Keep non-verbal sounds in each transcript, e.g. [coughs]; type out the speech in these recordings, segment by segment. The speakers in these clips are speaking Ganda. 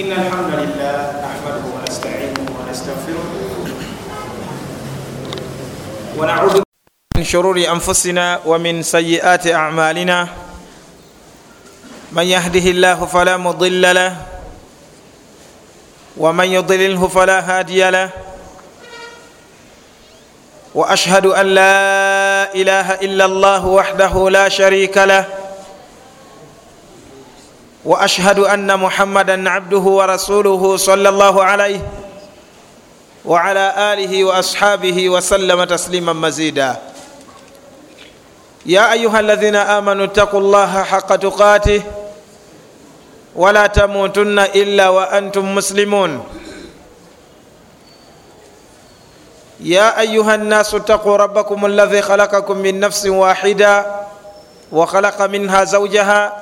إن الحمد لله نحمده ونستعينه ونستغفره ونعوذ من شرور أنفسنا ومن سيئات أعمالنا. من يهده الله فلا مضل له ومن يضلله فلا هادي له وأشهد أن لا إله إلا الله وحده لا شريك له واشهد ان محمدا عبده ورسوله صلى الله عليه وعلى اله واصحابه وسلم تسليما مزيدا. يا ايها الذين امنوا اتقوا الله حق تقاته ولا تموتن الا وانتم مسلمون. يا ايها الناس اتقوا ربكم الذي خلقكم من نفس واحده وخلق منها زوجها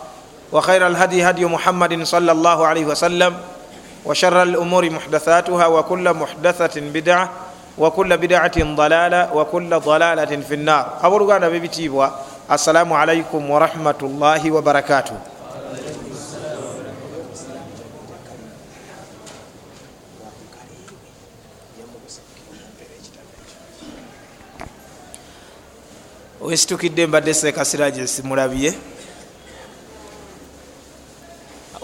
وخير الهدي هدي محمد صلى الله عليه وسلم وشر الأمور محدثاتها وكل محدثة بدعة وكل بدعة ضلالة وكل ضلالة في النار أبولغانا ببتيبوا السلام عليكم ورحمة الله وبركاته wesitukidde mbadde seekasira gye simulabye.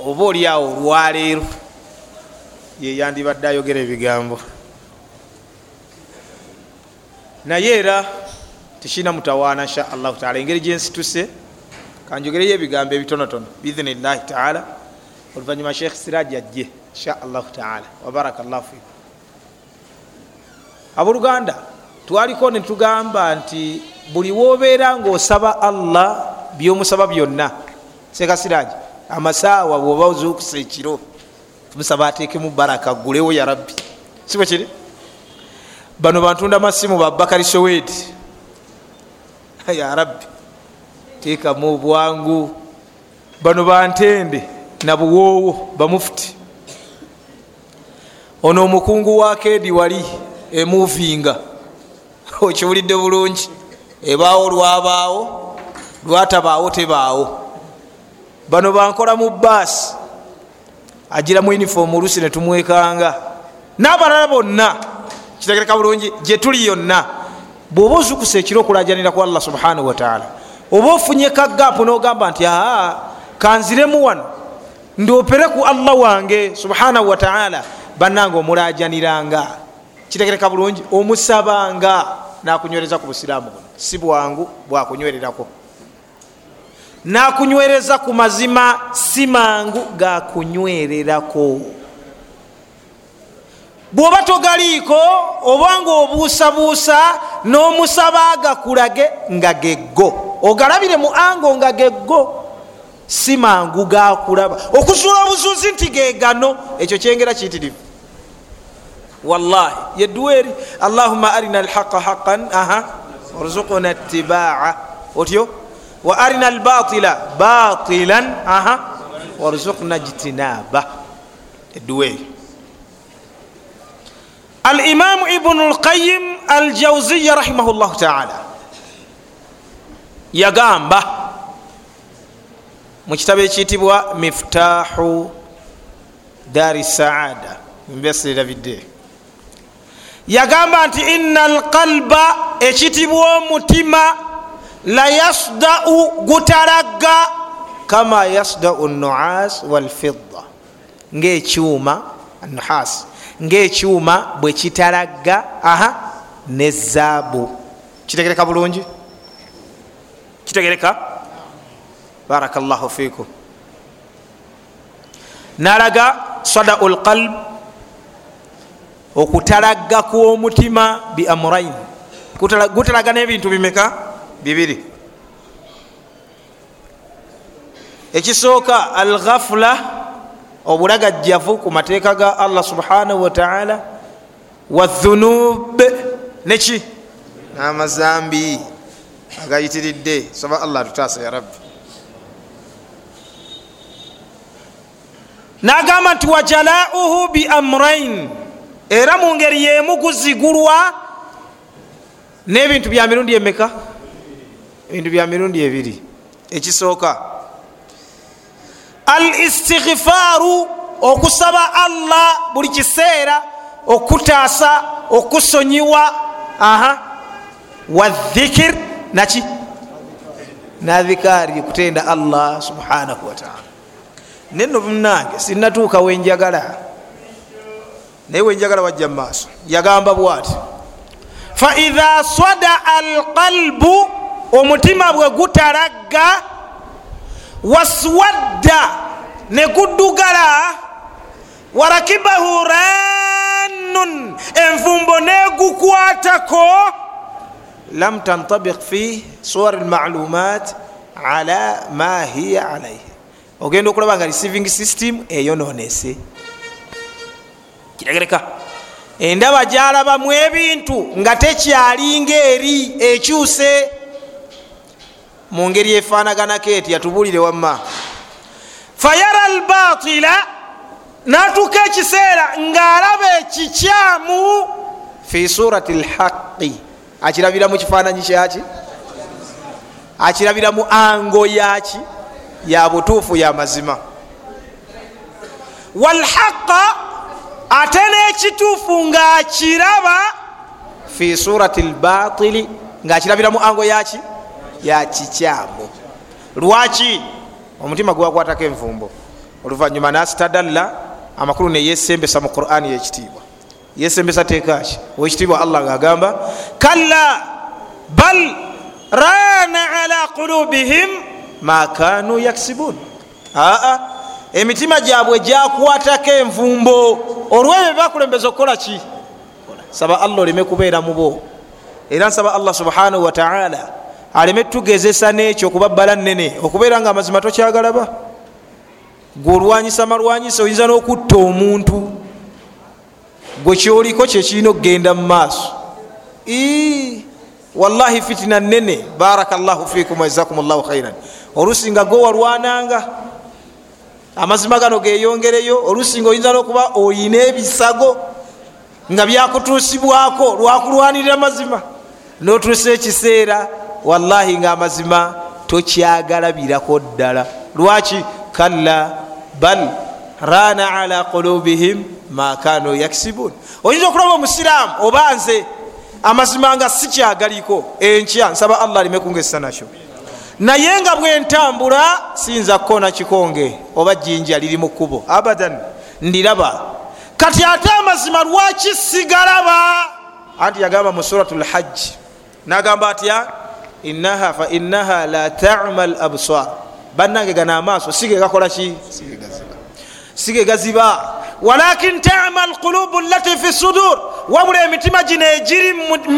Oba oliawo olwaleero yeyandibadde ayogera ebigambo. Naye era tekirina mutawaana insha allahu taala. Engeri gyensituse kanjogereyo ebigambo ebitonotono biidhinillahi taala. Oluvanyuma sheekh siraji ajje insha allahu taala. Wabaraka llahu fikum abooluganda twaliko netugamba nti buli wobeera ngaosaba allah byomusaba byonna. Sekasiraji amasaawa bwoba ozukusa ekiro tumusaba ateekemu baraka gulewo ya rabbi. Sibwe kiri? Bano bantunda masimu babakari sowedi ya rabbi teekamu obwangu bano bantende nabuwoowo bamufuti ono omukungu wa kedi wali emuvinga [laughs] okiwulidde bulungi. Ebaawo lwabaawo lwatabaawo tebaawo bano bankola mu baasi agira mu uniform olusi netumwekanga n'abalala bonna kitegereka bulungi gyetuli yonna bwoba ozukusa ekiro okulajanira ku allah subhanahu wataala oba ofunye kagapu nogamba nti aa kanziremu wano ndiopere ku allah wange subhanahu wataala bannanga omulajaniranga kitegereka bulungi omusabanga nakunywereza ku busiraamu buno. Si bwangu bwakunywererako nakunywereza ku mazima si mangu gakunywererako bwoba togaliiko obanga obuusabuusa n'omusaba agakulage nga geggo. Ogalabire mu ango nga geggo si mangu gakulaba okuzuula obuzuuzi nti gegano ekyo kyengera kiyitirivu. Wallahi yeduweeri allahuma arina alhaqa haqan aha orzukuna tibaa otyo wa arina albatila batilan aha warzukna jitinaba eduweeri alimamu ibnu lqayim aljauziya rahimahu llahu taala yagamba mu kitabo ekiyitibwa miftahu dari saada. Mbeserabidde yagamba nti ina alqalba ekitibwa omutima la yasdau gutalagga kama yasdau nuas walfidda. Ngaekyuma nuhas ngaekyuma bwe kitalagga aha nezaabu kitegereka bulungi? Kitegereka? Baraka llahu fikum nalaga sadau lqalb okutalagga kwomutima bi amurain gutalaga nebintu bimeka bibiri. Ekisooka alghafula obulagajjavu ku mateeka ga allah subhanahu wataala wathunub neki n'amazambi agayitiridde. Saba allah atutaasa ya rabbi. Nagamba nti wajalauhu biamrain era mu ngeri yemu guzigulwa n'ebintu bya mirundi emeka ebintu bya mirundi ebiri ekisooka. Al istighfaaru okusaba allah buli kiseera okutaasa okusonyiwa aha. Wadhikir naki? Nadhikaari kutenda allah subhanahu wataala neno munange sinatuuka wenjagala naye wenjagala wajja mumaaso yagamba bwati faidha sada alqalbu omutima bwe gutalagga waswadda ne guddugala warakibahu rannun envumbo negukwatako lam tantabik fi suwar lmalumat ala ma hiya alaihi ogenda okulaba nga receiving system eyononese kitegereka endaba gyalabamu ebintu nga tekyalinga eri ekyuse mu ngeri efanaganako eti yatubulire wamma. Fayara albatila natuka ekiseera ng'alaba ekikyamu fi surati lhaqi akirabira mu kifaananyi kyaki akirabira mu ango yaki ya butuufu ya mazima. Walhaqa ate n'ekituufu ng'akiraba fi surati lbatili ng'akirabira mu ango yaki yakikyamu lwaki? Omutima gwakwatako envumbo. Oluvanyuma nasitadalla amakulu neyesembesa mu qurani yekitiibwa yesembesa teekaki owekitiibwa allah ngaagamba kalla bal rana ala qulubihim ma kanu yaksibun. Aa emitima gyabwe gyakwatako envumbo. Olwebyo byebakulembeza okukola ki? Saba allah oleme kubeera mubo era nsaba allah subhanahu wataala aleme tugezesa nekyo okuba bbala nene okubeera nga amazima tokyagalaba gwe olwanyisa malwanyisa oyinza n'okutta omuntu. Gwe kyoliko kyekirina okugenda mu maaso. Wallahi fitina nene baraka llahu fikum wajazakum llahu khairan olusinga go walwananga. Amazima gano geyongereyo olusinga oyinza n'okuba oyina ebisago nga byakutuusibwako lwakulwanirira mazima notuusa ekiseera wallahi nga amazima tokyagalabirako ddala. Lwaki? Kalla bal rana ala qulubihim ma kanu yaksibun. Oyinza okulaba omusiraamu oba nze amazima nga sikyagaliko enkya nsaba allah alime kungesa nakyo. Naye nga bwentambula siyinza kukona kikonge oba jinja liri mu kkubo. Abadan. Ndiraba kati ate amazima lwaki sigalaba? Anti yagamba mu surat lhajji nagamba atya inaha fainaha la tama labsar bannange gana amaaso sige gakolaki sige gaziba. Walakin tama alqulubu lati fi sudur. Wabula emitima gino egiri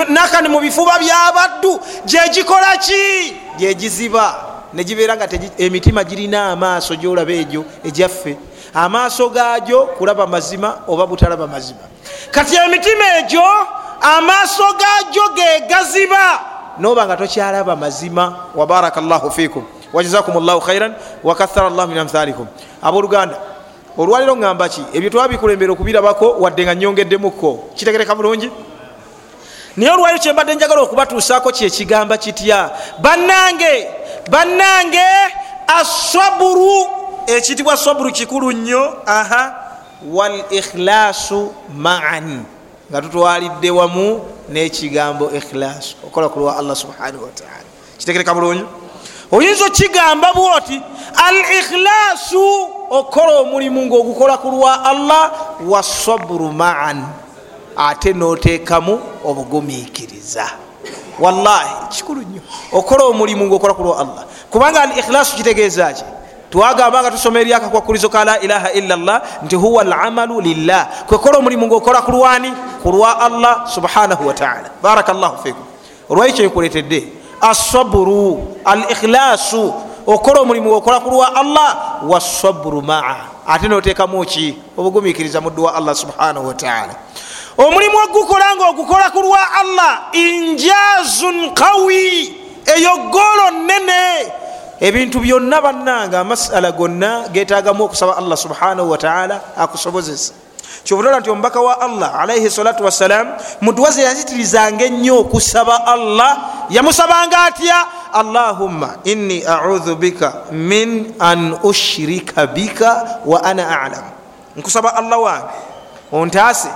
nakani mu bifuba byabaddu gyegikolaki gyegiziba negibeera nga emitima girina amaaso gyolaba egyo egyaffe. Amaaso gagyo kulaba mazima oba butalaba mazima. Kati emitima egyo amaaso gagyo gegaziba noba nga tokyalaba mazima. Wabaraka llahu fikum wajazakum llahu khairan wakathara llahu min amthalikum. Abooluganda olwaliro ŋŋamba ki? Ebyo twabikulembera okubirabako wadde nga nyongeddemukko kitegereka bulungi? Naye olwaliro kyembadde njagala okubatuusaako kyekigamba kitya? Bannange bannange asaburu ekitibwa saburu kikulu nnyo. Aha. Wal ikhlasu maan nga tutwalidde wamu n'ekigambo ikhlasu okola kulwa allah subhanahu wataala kitegereka bulungi? Oyinza okigamba bwoti al ikhlasu okola omulimu ngaogukola ku lwa allah wasaburu maan ate noteekamu obugumiikiriza. Wallahi kikulu nnyo. Okola omulimu ngaokola ku lwa allah. Kubanga al ikhlasu kitegeeza ki twagamba nga tusoma eri akakwakulizo ka la ilaha illa llah nti huwa lamalu lillah. Kwekola omulimu ngaokola ku lwani? Ku lwa allah subhanahu wataala baraka llahu fikum. Olwali kyenkuletedde asaburu al ikhlasu okola omulimu okola ku lwa allah wasaburu maa. Ate noteekamu ki? Obugumikiriza muddu wa allah subhanahu wataala omulimu ogukola nga ogukola ku lwa allah injazun qawi eyo goolo nene ebintu byonna bannanga amasala gonna getagamu okusaba allah subhanahu wataala akusobozesa. Kyobutola nti omubaka wa allah alaihi salatu wassalam muduwaze yazitirizanga ennyo okusaba allah yamusabanga atya? Allahumma inni audhu bika min an ushirika bika wa ana alam. Nkusaba allah wange ontaase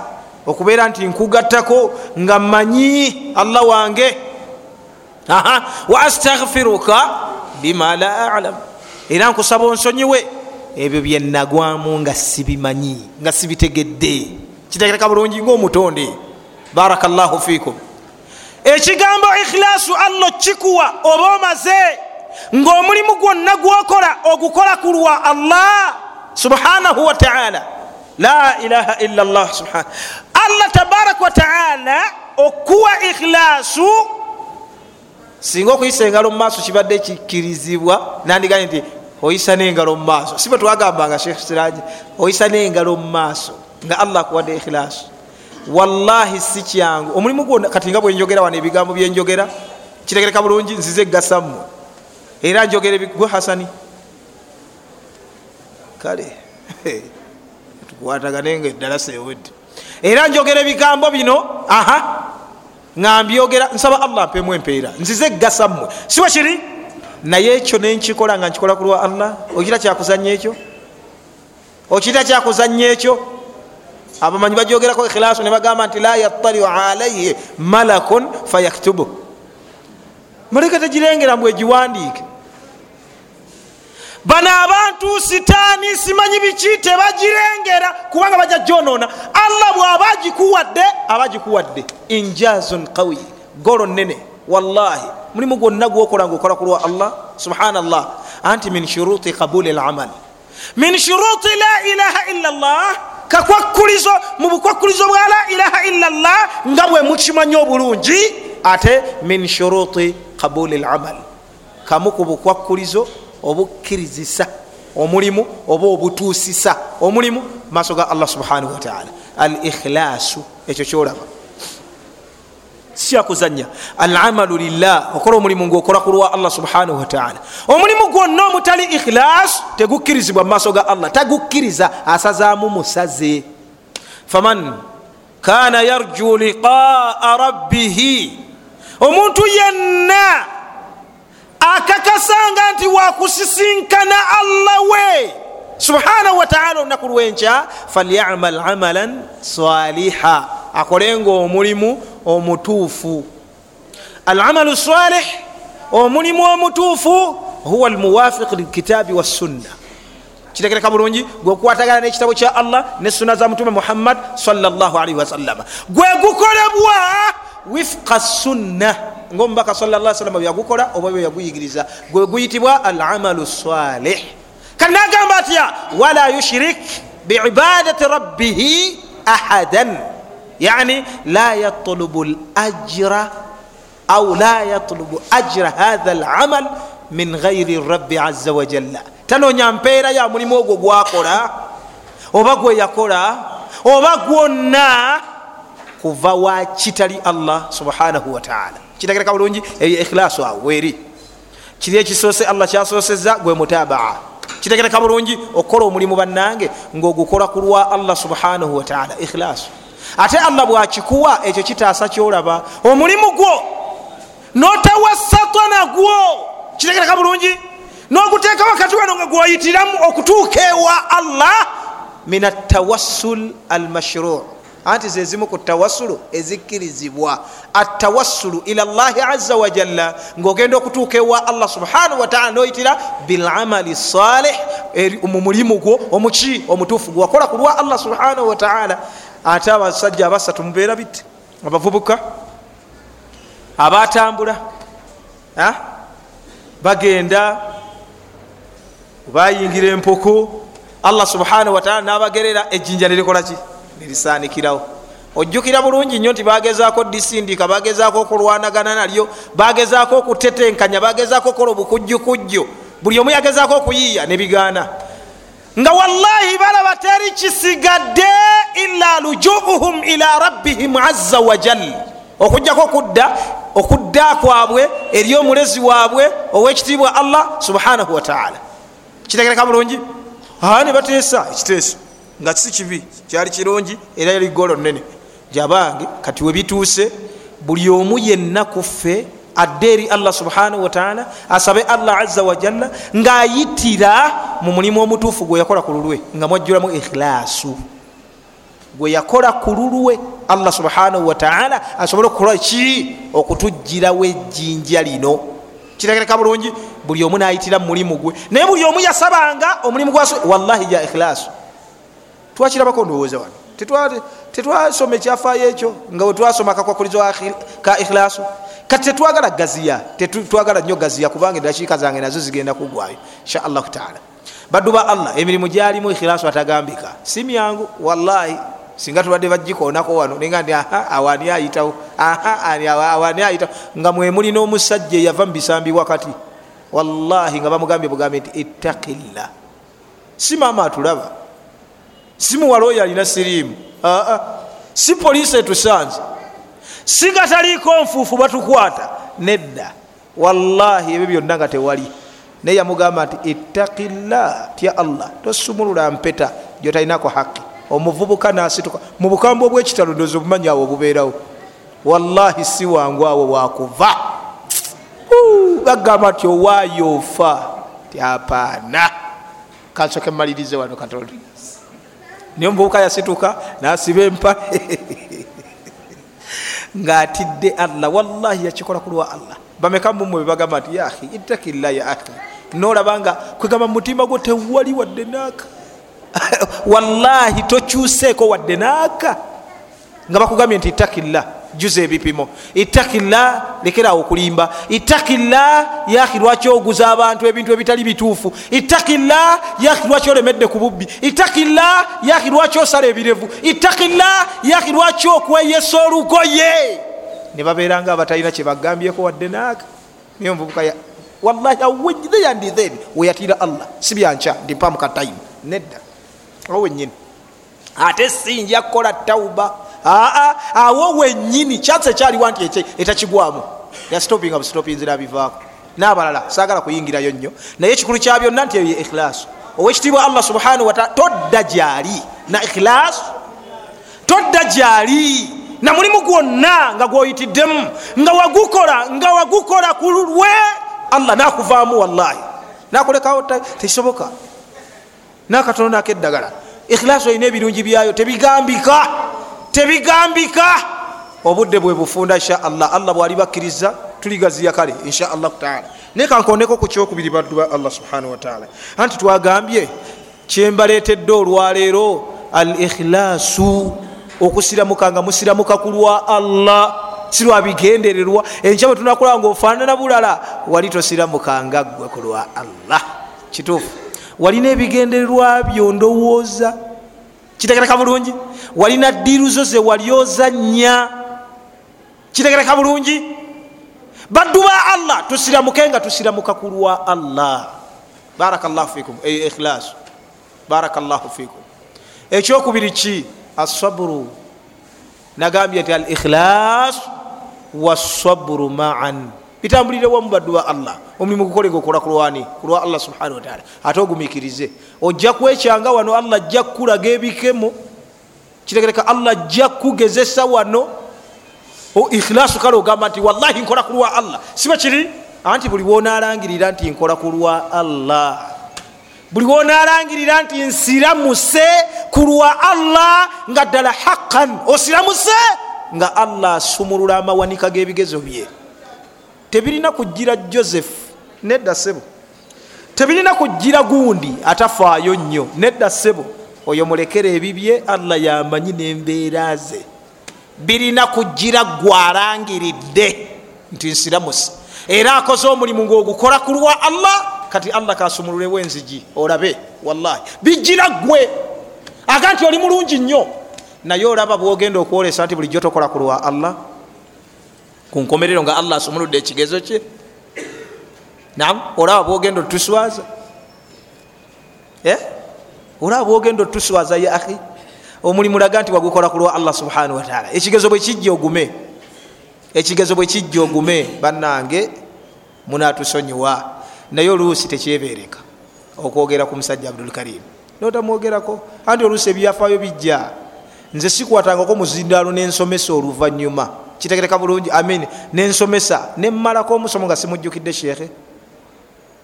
okubeera nti nkugattako nga mmanyi allah wange. Wa astaghfiruka bima la alam. Era nkusaba onsonyiwe. Ebyo byenagwamu nga sibimanyi nga sibitegedde. Kitegereka bulungi ngaomutonde barakallahu fikum ekigambo ikhilasu allah kikuwa oba omaze ngaomulimu gwonna gwokola ogukola ku lwa allah subhanahu wataala la ilaha illa llah subhana allah tabaraka wataala okuwa ikhilasu singa okuyisa engalo mu maaso kibadde kikkirizibwa nandiganye nti oyisa n'engalo mu maaso. Si bwe twagambanga shekh siraji oyisa n'engalo mu maaso nga allah akuwadde ikhilasu wallahi si kyangu. Omulimu gwonna kati nga bwenjogera wano ebigambo byenjogera kitegereka bulungi nzize egasammwe era njogera gwe hasani kale [laughs] tukwatagane nga eddala sewedde. Era njogera ebigambo bino aha nga mbyogera nsaba allah mpemu empeera. Nzize egasammwe siwe kiri? Naye ekyo nenkikola nga nkikola ku lwa allah. Okira kyakuzanya ekyo? Okira kyakuzanya ekyo? Abamanyi bajogerako ikhilasu nebagamba nti la yattaliu alaihi malakun fayaktubu maleka tegirengera mbwe egiwandiike bano abantu sitaani simanyi biki? Tebagirengera kubanga bajja jonona allah bwaba agikuwadde aba agikuwadde. Injazun qawi golo nene wallahi mulimu gwonna gwokola nga okola ku lwa allah? Subhanallah. Anti min shuruti qabuli lamal min shuruti la ilaha illa llah kakwakulizo mu bukwakulizo bwa la ilaha illa llah nga bwe mukimanyi obulungi ate min shuruti qabuli lamal kamu ku bukwakulizo obukkirizisa omulimu oba obutuusisa omulimu maaso ga allah subhanahu wataala al ikhlasu ekyo kyolaba. Sikyakuzanya alamalu lillah okola omulimu ngaokola ku lwa allah subhanahu wataala omulimu gwonna omutali ikhlas tegukkirizibwa mu maaso ga allah tagukkiriza asazaamu musaze. Faman kana yarju liqaa rabbihi omuntu yenna akakasanga nti wakusisinkana allah we. Subhanahu wataala olunaku lwenkya falyamal amalan saliha akolenga omulimu omutuufu. Alamalu salih omulimu omutuufu huwa almuwafiq lilkitabi wassunna kitegereka bulungi gwekukwatagana nekitabo kya allah ne sunna za mutume muhammad salli wasallama gwe gukolebwa wifqa sunna ngaomubaka sallam byagukola oba bwe yaguyigiriza gwe guyitibwa alamalu salih kati nagamba atya wala yushrik biibadati rabbihi ahadan. Yani la yatlubu lajra au la yatlubu ajra hatha lamal min gairi rabbi aza wajalla tanonya mpeera ya mulimu ogwo gwakola oba gwe yakola oba gwonna kuva wa kitali allah subhanahu wataala kitegereka bulungi eyo ikhilasu awo weri kiri ekisoose allah kyasoseza gwe mutabaa. Kitegereka bulungi okukola omulimu bannange ngaogukola ku lwa allah subhanahu wataala ikhilasu ate allah bwakikuwa ekyo kitaasa kyolaba omulimu gwo notawasata nagwo kitegereka bulungi noguteeka wakati wano nga gwayitiramu okutuuka ewa allah min atawassul almashruu anti zezimu ku tawassulu ezikkirizibwa. Atawassulu ila llahi aza wajalla ngaogenda okutuuka ewa allah subhanahu wataala noyitira bilamali salih mu mulimu gwo omuki omutuufu gwewakola ku lwa allah subhanahu wataala ate abasajja abasatu mubeera bitte abavubuka? Abatambula bagenda bayingira empoko allah subhanahu wataala nabagerera ejjinja nerikolaki nerisanikirawo ojjukira bulungi nnyo nti bagezaako disindika bagezaako okulwanagana nalyo bagezaako okutetenkanya bagezaako okukola obukujjukujju. Buli omu yagezaako okuyiiya nebigaana nga wallahi balaba teri kisigadde ila lujuuhum ila rabbihim aza wajal okujjako okudda okudda kwabwe eri omulezi waabwe owekitiibwa allah subhanahu wataala kitegereka bulungi? Ne bateesa ekiteeso nga si kibi kyali kirungi era yali golo nene jabange kati webituuse buli omu yenna kuffe adde eri allah subhanahu wataala asabe allah aza wajalla ngaayitira mu mulimu omutuufu gwe yakola ku lulwe nga mwajjulamu ikhilaasu gwe yakola ku lulwe allah subhanahu wataala asobole okukola ki? Okutugirawo ejjinja lino. Kitegereka bulungi buli omu nayitira mu mulimu gwe. Naye buli omu yasabanga omulimu gwa wallahi ja ikhilaasu twakirabako ndowooza wano. Tetwasoma ekyafaayo ekyo nga wetwasoma akakwakulizo ka ikhilaasu kati tetwagala gaziya tetwagala nnyo gaziya kubanga edakiika zange nazo zigenda kugwayo inshaallahu taala. Baddu ba allah emirimu gyalimu ikhilaasu atagambika. Si myangu wallahi singa tubadde bagikoonako wano nenga ndi awani ayitawo awani ayitawo. Nga mwemulina omusajja eyava mubisambi wakati wallahi nga bamugambye bugambe nti ittakillah si maama atulaba si muwala oyo alina siriimu si poliisi etusanze si nga taliiko nfuufu batukwata. Nedda. Wallahi ebyo byonna nga tewali. Naye yamugamba nti ittakillah tya allah. Tosumulula mpeta gyotalinako haqi. Omuvubuka nasituka. Mu bukambwe bwekitalo ndozi obumanyi awo obubeerawo. Wallahi si wangu awo wakuva. Bagamba nti owayoofa tyapaana kansoke mmalirize wano katonda niye omuvubuka yasituka nasiba empa. Ngaatidde allah. Wallahi yakikola kulwa allah. Bameka mumwe bebagamba nti yahi ittakillah ya ahi nolabanga kwegamba mumutima gwo tewali wadde naaka [laughs] wallahi tokyuseeko wadde naaka nga bakugambye nti ittakillah juza ebipimo ittakillah lekerawo okulimba ittakillah yahi lwaki oguza abantu ebintu ebitali bituufu. Ittakillah yahi lwaki olemedde ku bubbi. Ittakillah yahi lwaki osala ebirevu. Ittakillah yahi lwaki okweyesa olugoye. Ne babeeranga abatalina kyebagambyeko wadde naaka naye omuvubuka wallahi awejtheyandithen weyatira allah. Si byanca ndimpa mukatayimu nedda. Awo wenyini ate sinja kukola tauba aa awo wenyini kyatsa ekyaliwa nti etakigwamu. Yastopinga busitopinzira bivaako. Nabalala sagala kuyingirayo nnyo. Naye ekikulu kya byonna nti eyo ye ikhilaasu owekitiibwa allah subhanahu wataala todda gyali na ikhilaasu todda gyali na mulimu gwonna nga gwoyitiddemu nga wagukola nga wagukola ku lwe allah nakuvaamu wallahi. Nakulekawo tekisoboka. Nakatono nakeddagala. Ikhilaasu erina ebirungi byayo tebigambika tebigambika. Obudde bwe bufunda insha allah. Allah bwali bakkiriza tuligaziya kale insha allahu taala. Naye kankondeko ku kyokubiri baddu ba allah subhanahu wataala anti twagambye kyembaleetedde olwaleero al ikhilaasu okusiramuka nga musiramuka ku lwa allah. Si lwabigendererwa enkya bwe tunakulaba nga ofaanana bulala wali tosiramukanga gwe ku lwa allah. Kituufu. Walina ebigendererwa byo ndowooza kitegereka bulungi? Walina ddiiruzo ze walyozanya kitegereka bulungi? Baddu ba allah tusiramuke nga tusiramuka ku lwa allah. Barakallahu fikum ikhilasu barakallahu fikum ekyokubiri ki? Asaburu nagambye nti al ikhilas wasaburu maan bitambulire wamu baddu ba allah. Omulimu gukole nga okola kulwani kulwa allah subhanahu wataala ate ogumikirize ojja kwekyanga wano allah ajja kukulaga ebikemo kitegereka allah ajja kugezesa wano. Ikhilasu kale ogamba nti wallahi nkola kulwa allah. Siba kiri? Anti buli wonalangirira nti nkola kulwa allah. Buli wonalangirira nti nsiramuse kulwa allah nga ddala haqan osiramuse nga allah asumulula amawanika g'ebigezo bye tebirina kugira joseph. Nedda sebo. Tebirina kugira gundi atafaayo nnyo. Nedda sebo oyo mulekera ebibye allah yamanyi nembeera ze. Birina kugira gwalangiridde nti nsiramuse era akoze omulimu ngaogukola ku lwa allah kati allah kasumululewo enzigi olabe wallahi. Bigira gwe. Aga nti oli mulungi nnyo. Naye olaba bwogenda okwolesa nti bulijjo tokola ku lwa allah ku nkomerero nga allah asumuludde ekigezo kye. Nam olaba bwogenda otuswaza. Eh? olaba bwogenda otuswaza ya ahi omulimu laga nti wagukola ku lwa allah subhanahu wataala ekigezo bwe kijja ogume. Ekigezo bwe kijja ogume bannange munatusonyiwa. Naye oluusi tekyebereka. Okwogera ku musajja abdulkarim notamwogerako anti oluusi ebyafaayo bijja. Nze sikwatangako muzindaalo nensomesa oluvanyuma kitegereka bulungi. Amin nensomesa nemmalako omusomo nga simujjukidde sheekhe.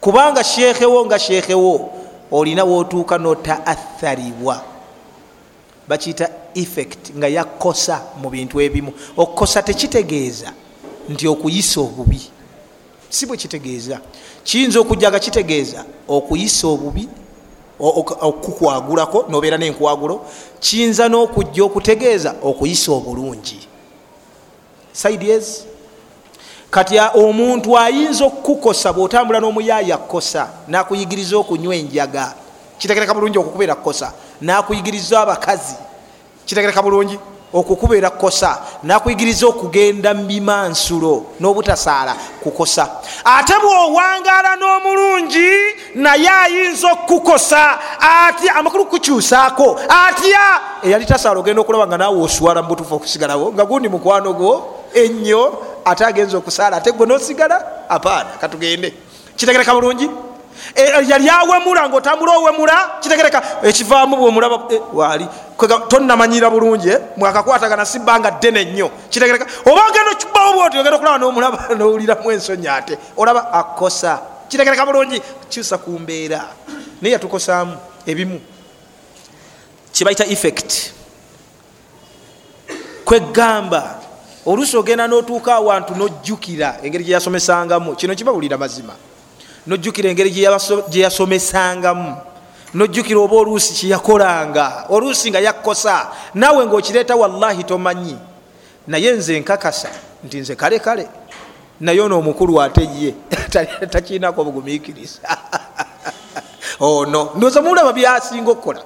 Kubanga sheekhewo nga sheekhewo olina wootuuka notaatharibwa bakiyita effect nga yakosa mu bintu ebimu. Okukosa tekitegeeza nti okuyisa obubi. Si bwe kitegeeza. Kiyinza okujja nga kitegeeza okuyisa obubi okukwagulako nobeera nenkwagulo kiyinza n'okujja okutegeeza okuyisa obulungi sides kati omuntu ayinza okukukosa bwotambula n'omuyaya kukosa nakuyigiriza okunywa enjaga kitegereka bulungi okukubeera kukosa nakuyigiriza abakazi kitegereka bulungi okukubeera kukosa nakuyigiriza okugenda mubimansulo n'obutasaala kukosa. Ate bwowangala n'omulungi naye ayinza okukukosa atya amakulu kukyusaako atya? Eyali tasaala ogenda okulaba nga naawe oswala mubutuufu okusigalawo nga gundi mukwano gwo ennyo ate agenza okusaala ate gwe nosigala? Apaana katugende. Kitegereka bulungi? E, yali awemula ngaotambula owemula? Kitegereka. Ekivaamu bwomulaba e, wali tonamanyira bulungi mwakakwatagana sibanga ddene nnyo. Kitegereka. Oba ogenda okibawo bwoti ogenda okulaba nomulaba [laughs] nowuliramu ensonyi ate olaba akosa kitegereka bulungi? Kyusa ku mbeera. Naye yatukosaamu ebimu. Kibaita effect. Kwegamba oluusi ogenda notuuka awantu nojjukira engeri gyeyasomesangamu kino kibawulira mazima. Nojjukira engeri gyeyasomesangamu nojjukira oba oluusi kyeyakolanga oluusi nga yakkosa. Naawe ngaokireeta wallahi tomanyi. Naye nze nkakasa nti nze kale kale naye ono omukulu ate ye [laughs] takiinako obugumiikiriza. Ono [laughs] oh, ndooza muulaba byasinga okukola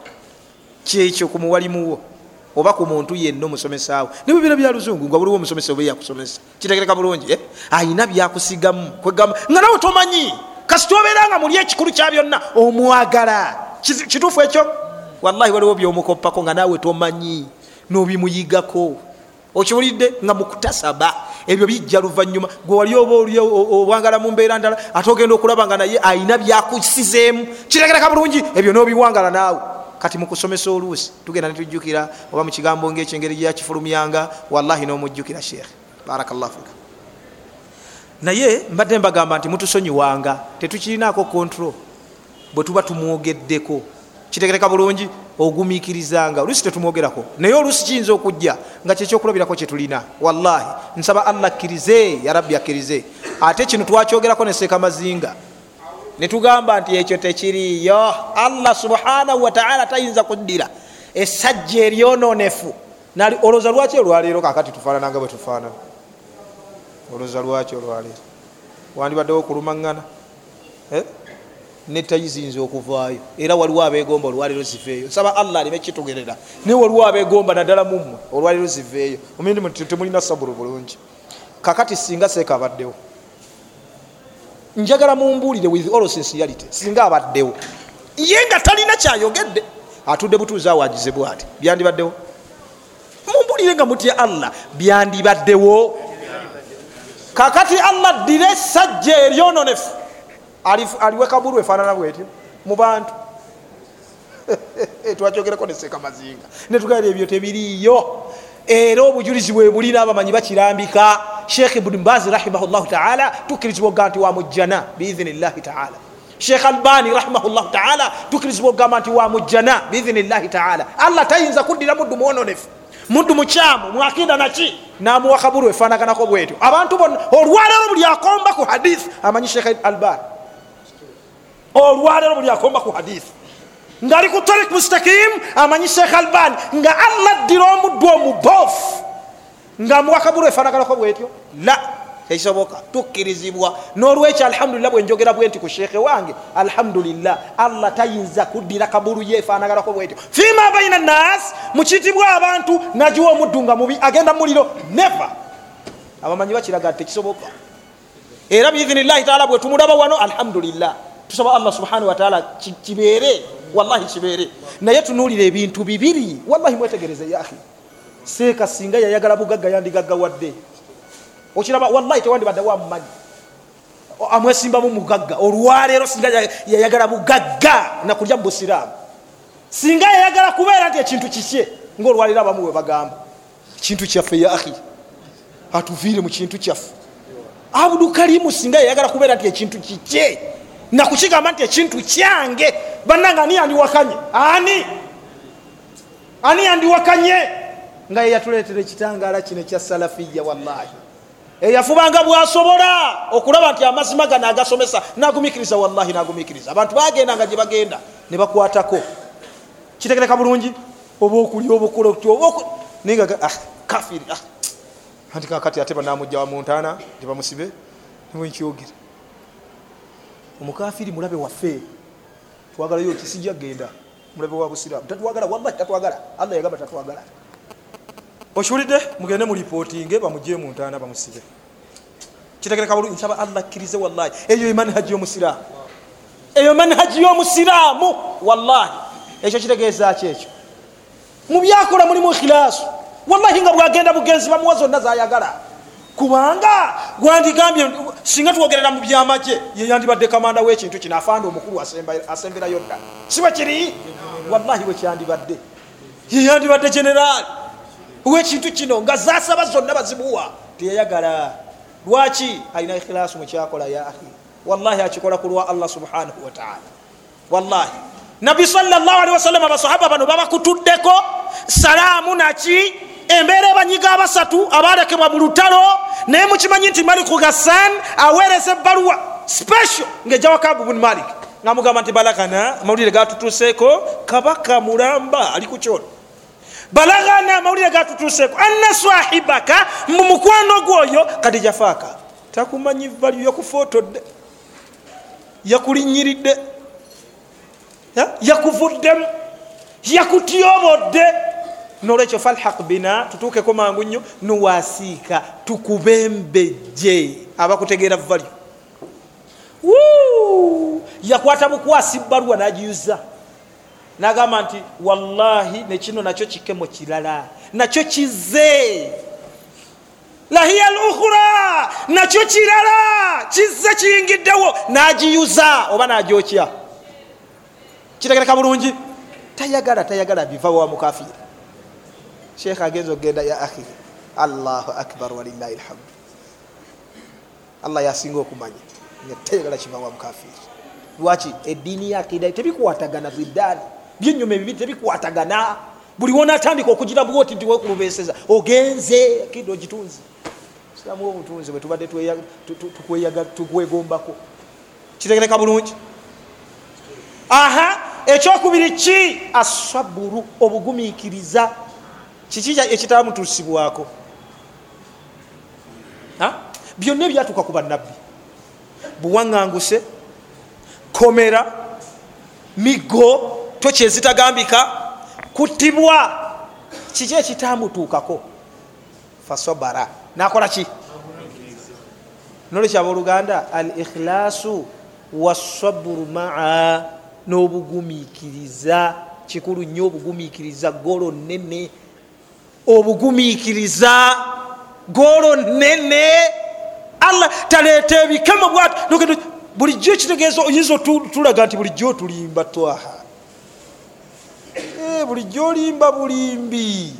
kyekyo ku muwalimuwo oba ku muntu yenna omusomesaawo. Nebibira bya luzungu nga buliwo omusomesa oba yakusomesa kitegereka bulungi eh? ayina byakusigamu kwegamba nga nawe tomanyi. Kasita obeera nga muli ekikulu kya byonna omwagala. Kituufu ekyo? Wallahi waliwo byomukoppako nga naawe tomanyi nobimuyigako. Okiwulidde? Nga mukutasaba. Ebyo bijja luvanyuma gwe wali oba oli owangala mu mbeera ndala ate ogenda okulaba nga naye ayina byakusizeemu. Kitegereka bulungi ebyo nobiwangala naawe kati mukusomesa oluusi tugenda netujjukira oba mukigambo ngaekyo engeri gyakifulumyanga wallahi nomujjukira sheekh barakallah fika. Naye mbadde mbagamba nti mutusonyiwanga tetukirinaako kontrol bwe tuba tumwogeddeko. Kitegereka bulungi ogumiikirizanga oluusi tetumwogerako. Naye oluusi kiyinza okujja nga kyekyokulabirako kyetulina wallahi. Nsaba allah akkirize yarabbi akkirize. Ate kino twakyogerako neseeka mazinga netugamba nti ekyo tekiriyo allah subhanahu wataala tayinza kuddira. Esajja eryononefu. Olwoza lwaki olwaleero kakati tufaanananga bwe tufaanana? Olwoza lwaki olwaleero? Wandibaddewo okulumaŋŋana eh? netayiziyinza okuvaayo. Era waliwo abegomba olwaleero ziveeyo. Nsaba allah alime kitugerera naye waliwo abegomba naddala mummwe olwaleero ziveeyo. Omindi temulina sabulu bulungi. Kakati singa seeka abaddewo njagala mumbuulire with all sincerity singa abaddewo. Ye nga talina kyayogedde atudde butuuzi awagize bwati. Byandibaddewo? Mumbuulire nga mutya allah byandibaddewo. Kakati allah ddire esajja eryononefu. Aliwe kabulu efaanana bwetyo mu bantu. [laughs] Twakyogerako neseeka mazinga netugaira ebyo tebiriyo era obujulizi bwe buli n'abamanyi bakirambika. Sheekh ibuni mbazi rahimahullahu taala tukkirizibwa oga nti wamujjana biidhinillahi taala. Sheekh albani rahimahullahu taala tukkirizibwa ogamba nti wamujjana biidhinillahi taala. Allah tayinza kuddira muddu mwononefu muddu mukyamu mwakinda naki namuwa kaburu efanaganako bwetyo. Abantu bonna olwaleero buli akomba ku hadisi amanyi sheekh albani. Olwaleero buli akomba ku hadisi ngaali ku tarik mustakim. Amanyi sheekh albani nga allah ddira omuddu omubofu nga muwakabulu efanaganako bwetyo. La tekisoboka tukkirizibwa. Nolwekyo alhamdulillah bwenjogera bwe nti ku sheekhe wange alhamdulillah allah tayinza kuddira kabulu ye efanaganako bwetyo. Fima baina nas mukitibwa abantu nagiwa omuddu nga mubi agenda muliro. Neva abamanyi bakiraga ti tekisoboka. Era biidhinillahi taala bwetumulaba wano alhamdulillah. Tusaba allah subhanahu wataala kibeere wallahi kibeere naye tunuulira ebintu bibiri. Wallahi mwetegereze yahi seeka singa yayagala bugagga yandigaggawadde. Okiraba wallahi tewandibadde wamumanyi amwesimbamu mugagga. Olwaleero singa yayagala bugagga nakulya mubusiraamu singa yayagala kubeera nti ekintu kikye ngaolwaleero abamu bwe bagamba kintu kyaffe yahi atuviire mu kintu kyaffe. Abudukalimu singa yayagala kubeera nti ekintu kikye nakukigamba nti ekintu kyange bannanga ani yandiwakanye? Ani? Ani yandiwakanye? Nga yeyatuleetera ekitangala kino ekya salafiya wallahi. Eyafubanga bwasobola okulaba nti amazima gano agasomesa nagumikiriza wallahi nagumikiriza abantu bagenda nga gyebagenda ne bakwatako. Kitegereka bulungi? Oba okulya obaokulanaye ah, kafiri ah. anti kakati ate banamujja wa muntana tebamusibe niwenkyogere omukafiri mulabe waffe. Twagalayo kisijja genda mulabe wa busiramu tatwagala wallahi tatwagala. Allah yagamba tatwagala. Okiwulidde? Mugende mulipootinge bamugye muntana bamusibe. Kitegereka bulu nsaba allah akkirize wallahi. Eyo emanhaji yomusiraamu. Eyo manhaji yomusiraamu wallahi. Ekyo kitegeeza ki ekyo? Mubyakola mulimu ikhilaasu wallahi nga bwagenda bugenzi bamuwa zonna zayagala kubanga gwandigambye singa twogerera mu byamagye yeyandibadde kamanda wekintu kino afanda omukulu asemberayo ddala siwe kiri? Wallahi wekyandibadde yeyandibadde generaali wekintu kino nga zasaba zonna bazimuwa teyayagala. Lwaki alina ikhilaasu mukyakola ya ahi wallahi akikola kulwa allah subhanahu wataala wallahi. Nabbi salllahalihi wasallama abasahaba bano babakutuddeko salaamu naki embeera ebanyiga abasatu abalekebwa mu lutalo naye mukimanyi nti maliku gassan aweereza ebbaluwa special ngaejawa kabu bun malik. Ngamugamba nti balagana amawulire gatutuseeko kabaka mulamba ali ku kyono balagana amawulire gatutuseeko anna swahibaka mu mukwano gwoyo kati jafaaka takumanyi valu yakufotodde yakulinyiridde yakuvuddemu yakutyobodde nolwekyo falhaq bina tutuukeko mangu nnyo nuwasiika tukubembejje abakutegeera valyo yakwata bukwasi bbaluwa nagiyuza nagamba nti wallahi nekino nakyo kikemo kirala nakyo kize. Lahiya lukhura nakyo kirala kize kiyingiddewo nagiyuza oba nagyokya kitegereka bulungi? Tayagala tayagala biva wa mukafiri sheekh agenza okgenda ya ahi allahu akbar walilahi lhamdu allah yasinga okumanya nga tayagala kiva wa mukafiri lwaki ediini yakida tebikwatagana biddaani byenyuma ebibiri tebikwatagana buli wonatandika okugira bwoti nti wekulubeseza ogenze akida ogitunzi siramu obutunzi bwetubadde tukwegombako kitegereka bulungi. Aha ekyokubiri ki? Asaburu obugumikiriza kiki ekitamutusibwako byonna ebyatuuka ku bannabbi. Buwaŋŋanguse komera migo tokyezitagambika kuttibwa. Kiki ekitamutuukako fasobara. Nakola ki? Nolwekyaba oluganda al ikhlaasu wasaburu maa n'obugumikiriza kikulu nnyo obugumikiriza golo nene obugumikiriza golo nene allah taleeta ebikemo bwat bulijjo ekitegeeza oyinza tulaga nti bulijjo otulimba twaha. Bulijjo olimba bulimbi.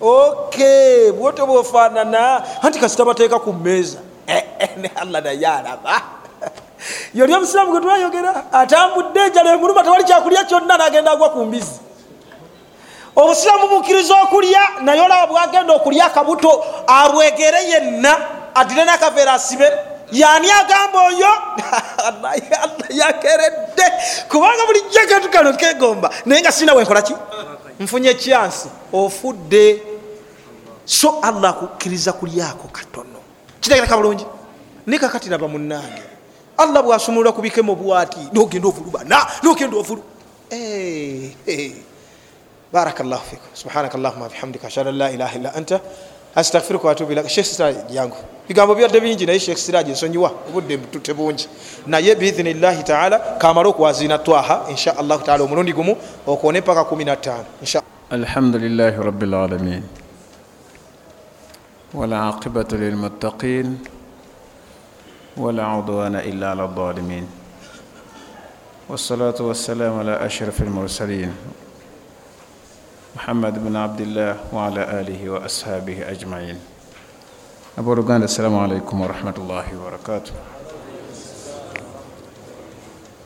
Ok bwote bwofaanana. Anti kasita bateeka ku mmeeza. Ne allah naye alaba. Yoli omusiraamu gwe twayogera atambudde enjala emuluma tewali kyakulya kyonna nagenda agwa ku mbizi obusiraamu bukkiriza okulya naye olaba bwagenda okulya akabuto abwegere yenna adire nakaveera asibe. Yani agamba oyo [laughs] yakeredde. Kubanga bulijjo akantu kano kegomba naye nga sina wenkolaki nfunye ekyansi ofudde. So allah akukkiriza kulyako katono. Kitegereka bulungi? Nikakati raba munange allah bwasumulula ku bikemo bwati nogenda ovulubana nogenda ovulu baraka llahu fikum subhanaka llahuma bihamdika ashhadu an la ilaha illa anta astaghfiruka watubu ilaka sheekh siraji jangu bigambo byadde bingi naye sheekh siraji ensonyiwa obudde tebungi naye biidhinillahi taala kamale okuwaziina twaha insha allahu taala omulundi gumu okone paka 15 alhamdulilahi rabilalamin والعاقبة للمتقين ولا عدوان إلا على الظالمين والصلاة والسلام على أشرف المرسلين muhammad buni abdillah waala alihi wa ashaabihi ajmain. Abooluganda assalamu alaikum warahmatullahi wabarakatu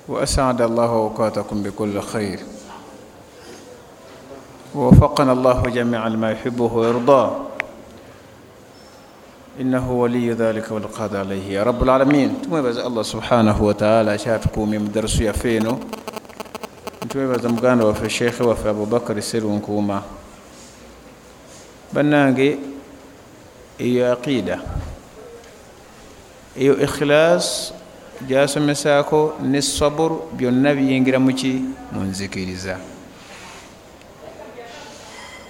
وأسعد الله أوقاتكم بكل خير ووفقنا الله جميعا ما يحبه ويرضاه إنه ولي ذلك والقادر عليه يا رب العالمين تمام الله سبحانه وتعالى شافكم من درس يفينه eno ntwebaza muganda waffe sheekhe waffe abubakari serunkuuma bannange eyo aqida eyo ikhilas gyasomesaako ne sabur byonna biyingira muki mu nzikiriza.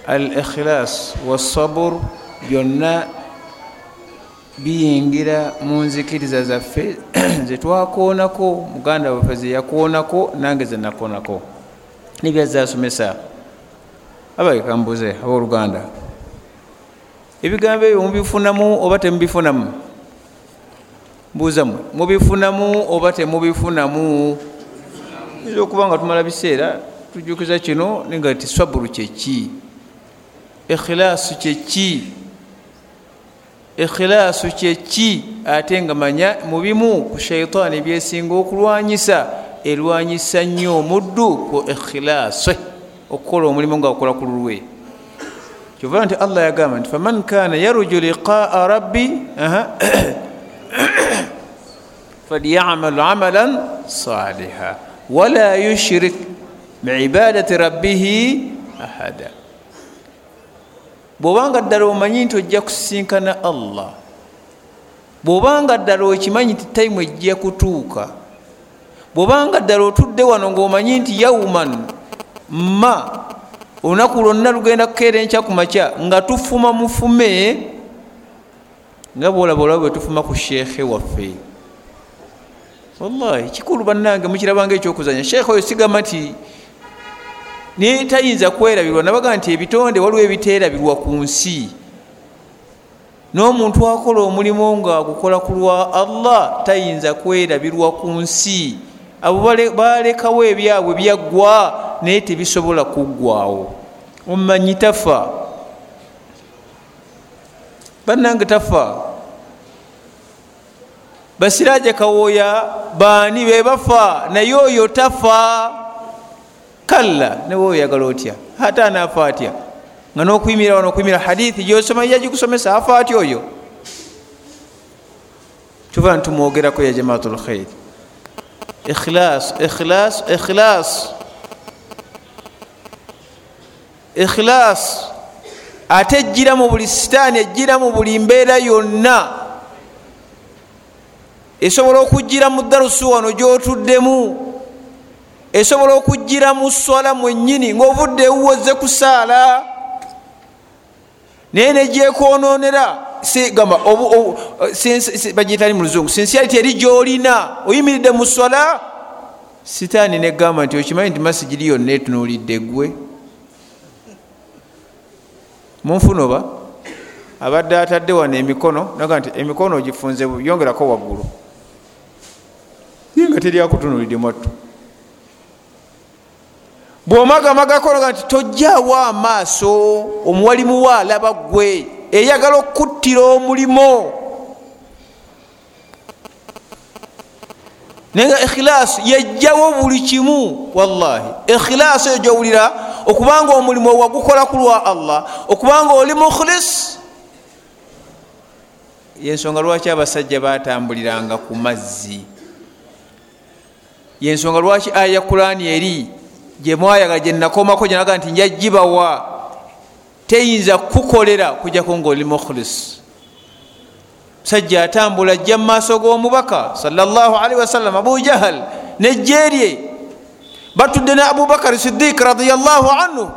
Al ikhilas wasabur byonna biyingira mu nzikiriza zaffe [clears throat] zetwakoonako muganda waffe zeyakoonako nange zenakoonako nebyazasomesa abaekambuze abooluganda. Ebigambo ebyo mubifunamu oba temubifunamu? Mbuuzamwe mubifunamu oba temubifunamu? Yinza okuba nga tumala biseera tujukiza kino ninga ti swaburu kyeki ikhilaasu kyeki ikhilaasu kyeki ate nga manya mubimu ku shaitaani byesinga okulwanyisa erwanyisa nnyo omuddu ku ikhilaase okukola omulimu nga akola ku lulwe. Kyova nti allah yagamba nti faman kana yaruju liqaa rabbi [coughs] falyamal amalan saliha wala yushrik biibadati rabbihi ahada. Bwobanga ddala omanyi nti ojja kusisinkana allah bwobanga ddala okimanyi nti tayimu ejja kutuuka bwobanga ddala otudde wano ngaomanyi nti yauman ma olunaku lwonna lugenda kukeera enkya ku makya nga tufuma mufume nga bwolaba olaba bwe tufuma ku sheekhe waffe. Wallahi kikulu bannange mukirabanga ekyokuzanya sheekhe oyo sigamba nti naye tayinza kwerabirwa. Nabaga nti ebitonde waliwo ebiteerabirwa ku nsi. N'omuntu akola omulimu ngaagukola ku lwa allah tayinza kwerabirwa ku nsi abo balekawo ebyabwe byaggwa naye tebisobola kuggwawo omumanyi tafa? Bannange tafa? Basiraje kawooya baani bebafa naye oyo tafa? Kalla newe oyagala otya? Ate anaafa atya? Nga nokuyimira wano okuyimira hadithi gyosoma yagikusomesa afa atya oyo? Tuva nitumwogerako ya jamaatu lkhairi ikhilas ikhilas ikhilas ikhilas ate ejjira mu buli sitaani ejjira mu buli mbeera yonna esobola okujjira mu darusu wano gyotuddemu esobola okujjira mu swala mwennyini ngaovudde ewuwoze ku saala naye negyekononera gamba bagiyitali mu luzungu sinsiality eri gyolina oyimiridde mu swala sitaani negamba nti okimanyi nti masigiri yonna etunuulidde gwe munfuna oba? Abadde atadde wano emikono naga nti emikono ogifunze yongerako waggulu. Ye nga teryakutunulidde mwattu. Bwomagamagako nga nti tojjaawo amaaso omuwalimu wa alaba gwe eyagala okuttira omulimo naye nga ikhilaasu yejjawo buli kimu wallahi. Ikhilaasu eyo gyowulira okubanga omulimu wagukola ku lwa allah okubanga oli mukhilis yensonga lwaki abasajja batambuliranga ku mazzi? Yensonga lwaki aya kurani eri? Gyemwayagala gyenakomako gyenaga nti njagibawa teyinza kukolera kujjako ngaoli mukhlis. Musajja atambula ajja mumaaso g'omubaka salllahalihi wasallam abu jahal nejjeerye batudde ne abubakari sidiiki radiallahu anhu.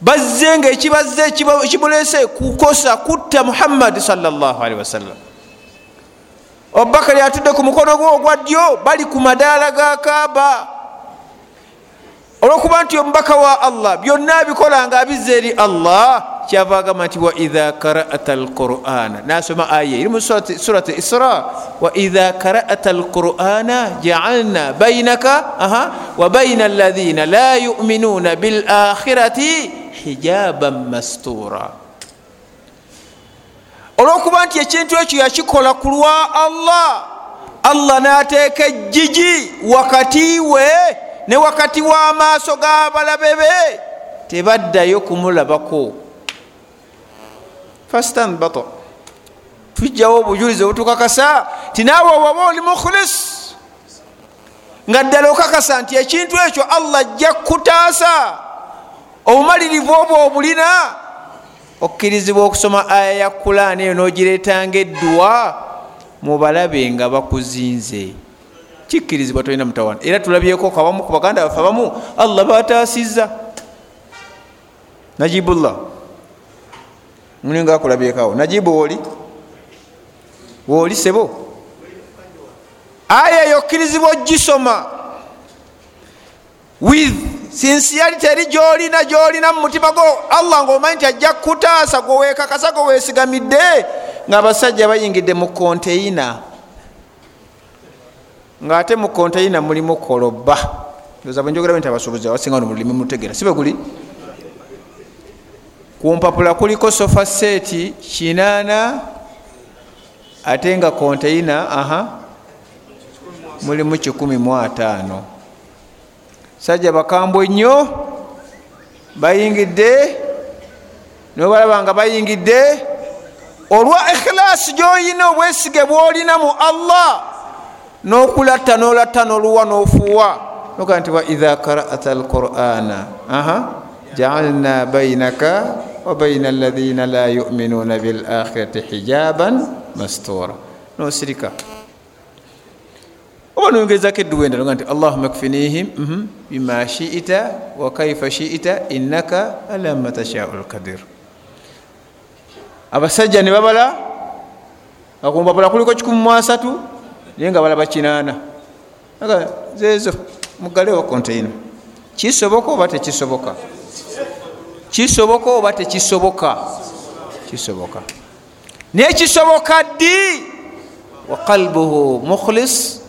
Bazze nga ekibazze kibulese kukosa kutta muhammadi salllahalihi wasallam abubakari atudde ku mukono gwe ogwa ddyo bali ku madaala ga kaaba olwokuba nti omubaka wa allah byonna abikola nga abizza eri allah kyava agamba nti waidha karata alqurana. Nasoma aya eri mu surat isra. Waidha karata alqurana jaalna bainaka wa baina alaina la yuminuna bilakhirati hijaban mastura. Olwokuba nti ekintu ekyo yakikola ku lwa allah allah nateeka ejjiji wakati we ne wakati w'amaaso g'abalabe be tebaddayo kumulabako. Fastanbata. Tujjawo obujulizi obutukakasa ti naawe waba oli mukhulis nga ddala okakasa nti ekintu ekyo allah ajja kutaasa obumalirivu obwo obulina okkirizibwa okusoma aya ya kulaani eyo n'ogireetanga eddwa mubalabe nga bakuzinze kikkirizibwa tolina mutawana era tulabyeko kabamu ku baganda baffe abamu allah bataasiza najibullah. Mulinga akulabyekawo najibu wooli wooli sebo? Aya eyo okkirizibwa ogisoma with sincerity eri gyolina gyolina mu mutima gwo allah ngaomanyi nti ajja kutaasa gwewekakasa gwewesigamidde ngaabasajja bayingidde mu konteina ngaate mu konteina mulimu koloba oza bwenjogera nti abasuubuzi abasinga no mulimi mutegera sibe guli? Ku mpapula kuliko sofa seeti kinaana ate nga konteina aha mulimu kikumi mu ataano. Sajja bakambwe nnyo bayingidde nobalaba nga bayingidde. Olwa ikhilaasi gyoyina obwesige bwolina mu allah nokulatta nolatta noluwa nofuuwa. Noga nti waidha karata alqurana aha jaalna bainaka wa baina alaina la yuminuna bilakhirati hijaban mastura. Nosirika. Oba noyongezako edduwenda noga nti allahuma kfinihim bima shiita wa kaifa shiita innaka ala ma tashau lkadir abasajja ne babala akumpapula kuliko kikumi mwasatu naye nga balaba kinaana. Zeezo mugalewo konteina kisoboka oba tekisoboka? Kisoboka oba tekisoboka? Kisoboka. Naye kisoboka ddi? Waqalbuhu mukhlis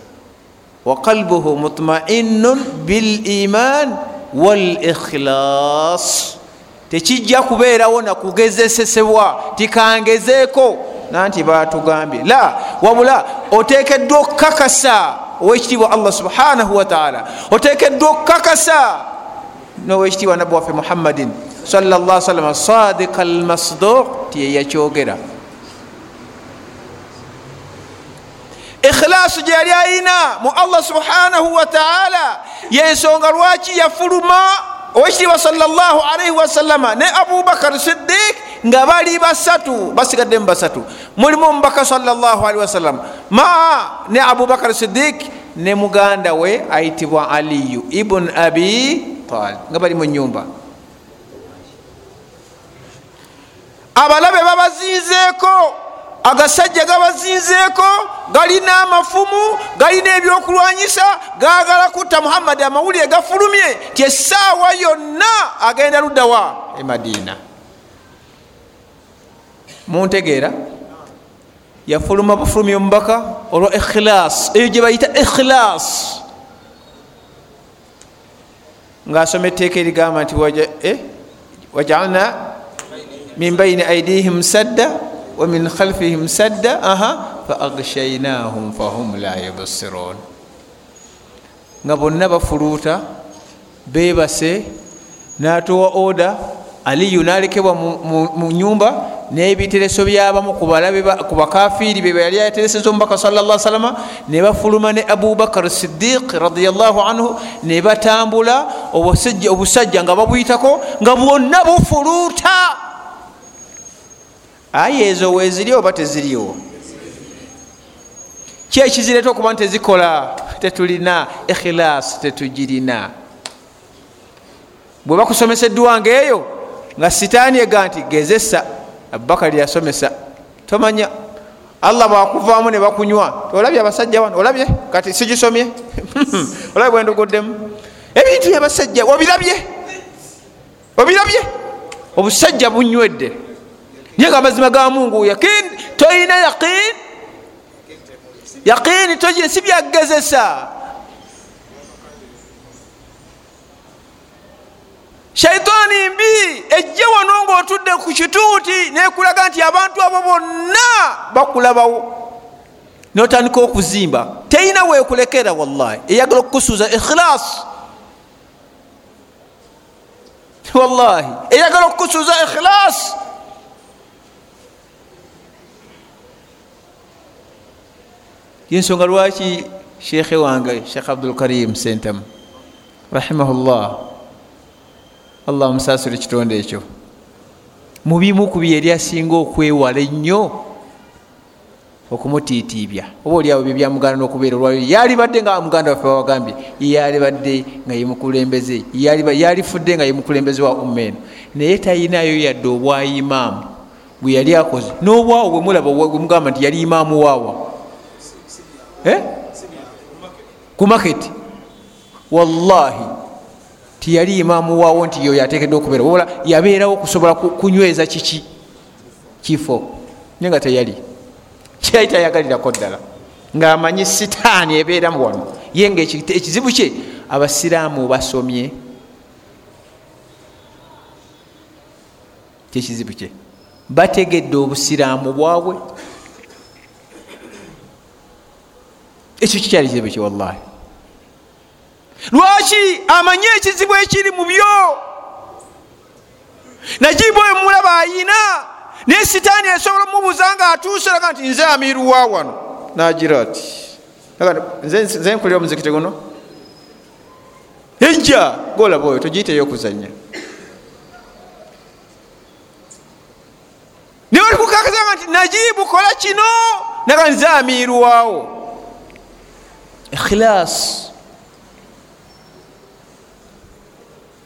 waqalbuhu mutmainun biliman walikhilas tekijja kubeerawo nakugezesesebwa tikangezeeko nanti batugambye. La wabula otekeddwa okukakasa owekitiibwa allah subhanahu wataala otekeddwa okukakasa nowekitiibwa nabbi waffe muhammadin salla salama sadika almasduq tiyeyakyogera ikhilaasu gye yali ayina mu allah subhanahu wataala yensonga lwaki yafuluma owekitiibwa salaalaihi wasallama ne abubakar siddiq nga bali basatu basigadde mu basatu. Mulimu omubaka salaalii wasallam maa ne abubakar siddiq ne muganda we ayitibwa aliyu ibun abi talib nga bali mu nyumba abalabe babazinzeeko agasajja gabazinzeeko galina amafumu galina ebyokulwanyisa gagala kutta muhammadi amawulire gafulumye ti essaawa yonna agenda luddawa e madiina muntegeera yafuluma bufulumya omubaka olwa ikhilas eyo gye bayita ikhilas ngaasoma etteeka erigamba nti wajalna min baini aidihim sadda wamin khalfihim sadda faagshainahum fahum la yubsirun nga bonna bafuluuta bebase natowa oda aliyu nalekebwa mu nyumba nebitereso byabamu ku bakafiiri be yali yatereseza omubaka salla salama ne bafuluma ne abubakar sidiq radiallahu anhu ne batambula obusajja nga babwyitako nga bwonna bufuluuta. Aye ezo weziri oba teziriwo ki ekizireeta okuba nti tezikola tetulina ikhilas tetugirina? Bwe bakusomesa eddwanga eyo nga sitaani ega nti gezesa abubakari yasomesa tomanya. Allah bwakuvaamu ne bakunywa olabye abasajja wano olabye kati sigisomye? [laughs] Olabye bwenduguddemu ebintu byabasajja obirabye? Obirabye? Obusajja bunywedde. Naye nga amazima ga mungu yakin toyina yakin yakiini togire si byagezesa shaitaani mbi ejje wano ngaotudde ku kituuti nekulaga nti abantu abo bonna bakulabawo. Notandika okuzimba teina wekulekera wallahi eyagala okukusuuza ikhilas wallahi eyagala okukusuuza ikhilas yensonga lwaki shekhe wange shekh abdulkarim sentamu rahimahullah allah omusasire ekitonde ekyo. Mubimu ku bye eri asinga okwewala ennyo okumutiitiibya. Oba oliawo bye byamuganda n'okubeera olwayo yalibadde nga muganda waffe wawagambye yalibadde nga yemukulembeze yalifudde nga yemukulembeze wa ummeeno. Naye tayinayo yadde obwayimaamu bwe yali akoze. N'obwawo bwe mulaba bwemugamba nti yali imaamu waawa Eh? ku maketi wallahi tiyali imaamu waawo nti yo yatekedde okubeera. Wabula yabeerawo okusobola kunyweza kiki? Kifo. Naye nga teyali. Kyali tayagalirako ddala. Ngaamanyi sitaani ebeeramu wano. Ye nga ekizibu kye abasiraamu basomye. Kyekizibu kye. Bategedde obusiraamu bwabwe. Ekyo kikyali kizibu ki wallahi lwaki amanye ekizibu ekiri mu byo? Najibu oyo mulaba ayina naye sitaani esobola mubuuza nga atuuseraga nti nze amiruwa wano. Nagira ati nze nkulira omuzikiti guno. Ejja golaba oyo togiyiteyo okuzanya naye olikukakazanga nti najibu kola kino. Naga nze amiruwawo ikhilas